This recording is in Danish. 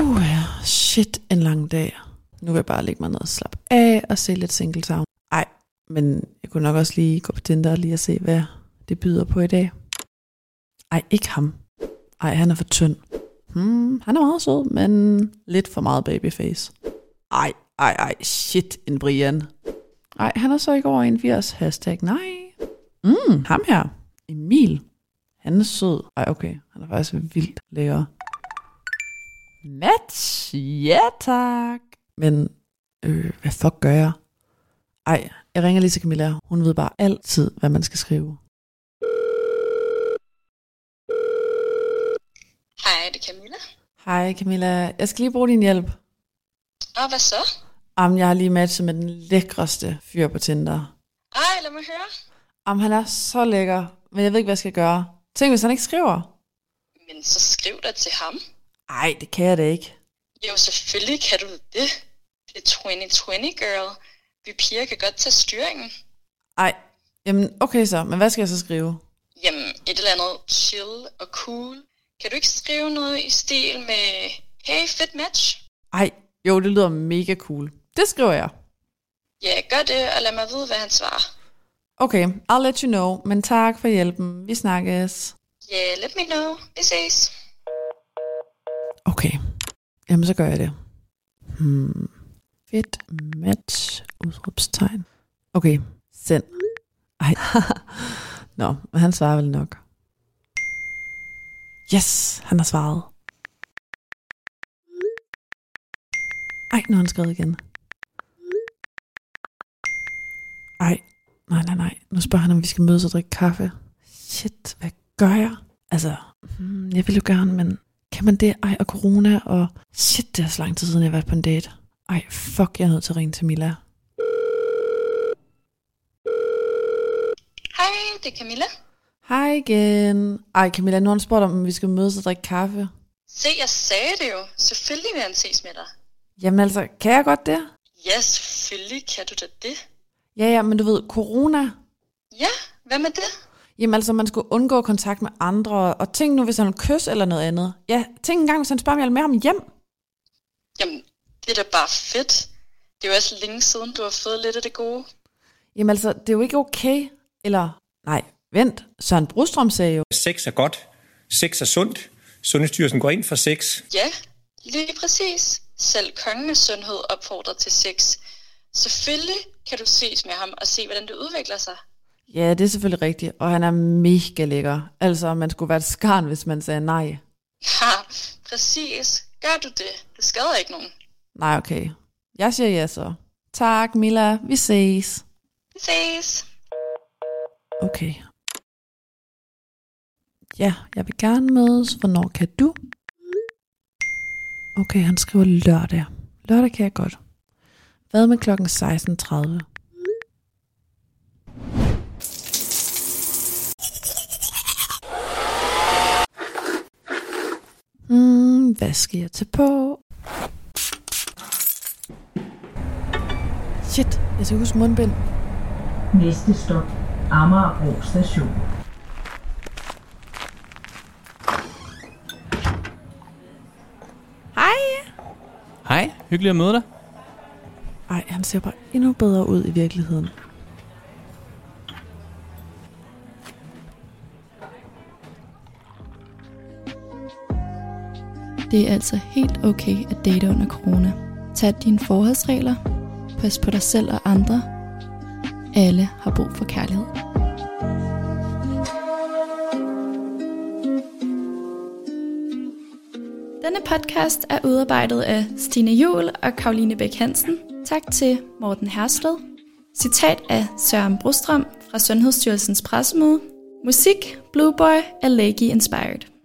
Uh, shit, en lang dag. Nu vil jeg bare lægge mig ned og slappe af og se lidt single town. Ej, men jeg kunne nok også lige gå på Tinder og lige at se, hvad det byder på i dag. Ej, ikke ham. Ej, han er for tynd. Hmm, han er meget sød, men lidt for meget babyface. Ej, ej, ej, shit, en Brian. Ej, han er så ikke over 81, hashtag nej. Mm, ham her, Emil. Han er sød. Ej, okay, han er faktisk vildt lækker. Match, ja tak. Men, øh, hvad fuck gør jeg? Ej, jeg ringer lige til Camilla. Hun ved bare altid, hvad man skal skrive. Hej, det er Camilla. Hej Camilla, jeg skal lige bruge din hjælp. Og hvad så? Om jeg har lige matchet med den lækreste fyr på Tinder. Ej, lad mig høre. Om han er så lækker, men jeg ved ikke, hvad jeg skal gøre. Tænk, hvis han ikke skriver. Men så skriv dig til ham. Ej, det kan jeg da ikke. Jo, selvfølgelig kan du det. Det er 2020, girl. Vi piger kan godt tage styringen. Ej, jamen okay så, men hvad skal jeg så skrive? Jamen, et eller andet chill og cool. Kan du ikke skrive noget i stil med, hey, fit match? Ej, jo, det lyder mega cool. Det skriver jeg. Ja, gør det, og lad mig vide, hvad han svarer. Okay, I'll let you know, men tak for hjælpen. Vi snakkes. Ja, yeah, let me know. Vi ses. Okay, jamen så gør jeg det. Hmm. Fedt match, udråbstegn. Okay, send. Ej. Nå, han svarer vel nok. Yes, han har svaret. Ej, nu har han skrevet igen. Ej, nej, nej, nej. Nu spørger han, om vi skal mødes og drikke kaffe. Shit, hvad gør jeg? Altså, hmm, jeg vil jo gerne, men kan man det? Ej, og corona, og shit, det er så lang tid siden, jeg har været på en date. Ej, fuck, jeg er nødt til at ringe til Mila. Hej, det er Camilla. Hej igen. Ej, Camilla, nu har han spurgt om, vi skal mødes og drikke kaffe. Se, jeg sagde det jo. Selvfølgelig vil han ses med dig. Jamen altså, kan jeg godt det? Ja, selvfølgelig kan du da det. Ja, ja, men du ved, corona. Ja, hvad med det? Jamen altså, man skulle undgå kontakt med andre, og tænk nu, hvis han vil kysse eller noget andet. Ja, tænk engang, hvis han spørger, om jeg vil med ham hjem. Jamen, det er da bare fedt. Det er jo også længe siden, du har fået lidt af det gode. Jamen altså, det er jo ikke okay. Eller, nej, vent. Søren Brostrøm sagde jo, Sex er godt. Sex er sundt. Sundhedsstyrelsen går ind for sex. Ja, lige præcis. Selv kongen af sundhed opfordrer til sex. Selvfølgelig kan du ses med ham og se, hvordan det udvikler sig. Ja, det er selvfølgelig rigtigt, og han er mega lækker. Altså, man skulle være et skarn, hvis man sagde nej. Ha, præcis. Gør du det? Det skader ikke nogen. Nej, okay. Jeg siger ja så. Tak, Mila. Vi ses. Vi ses. Okay. Ja, jeg vil gerne mødes. Hvornår kan du? Okay, han skriver lørdag. Lørdag kan jeg godt. Hvad med klokken 16.30? Hvad skal jeg tage på? Shit, jeg skal huske mundbind. Næste stop, Amagerbro station. Hej! Hej, hyggeligt at møde dig. Ej, han ser bare endnu bedre ud i virkeligheden. Det er altså helt okay at date under corona. Tag dine forholdsregler. Pas på dig selv og andre. Alle har brug for kærlighed. Denne podcast er udarbejdet af Stine Juhl og Karoline Bæk Hansen. Tak til Morten Hersted. Citat af Søren Brostrøm fra Sundhedsstyrelsens pressemøde. Musik Blue Boy er Leggy Inspired.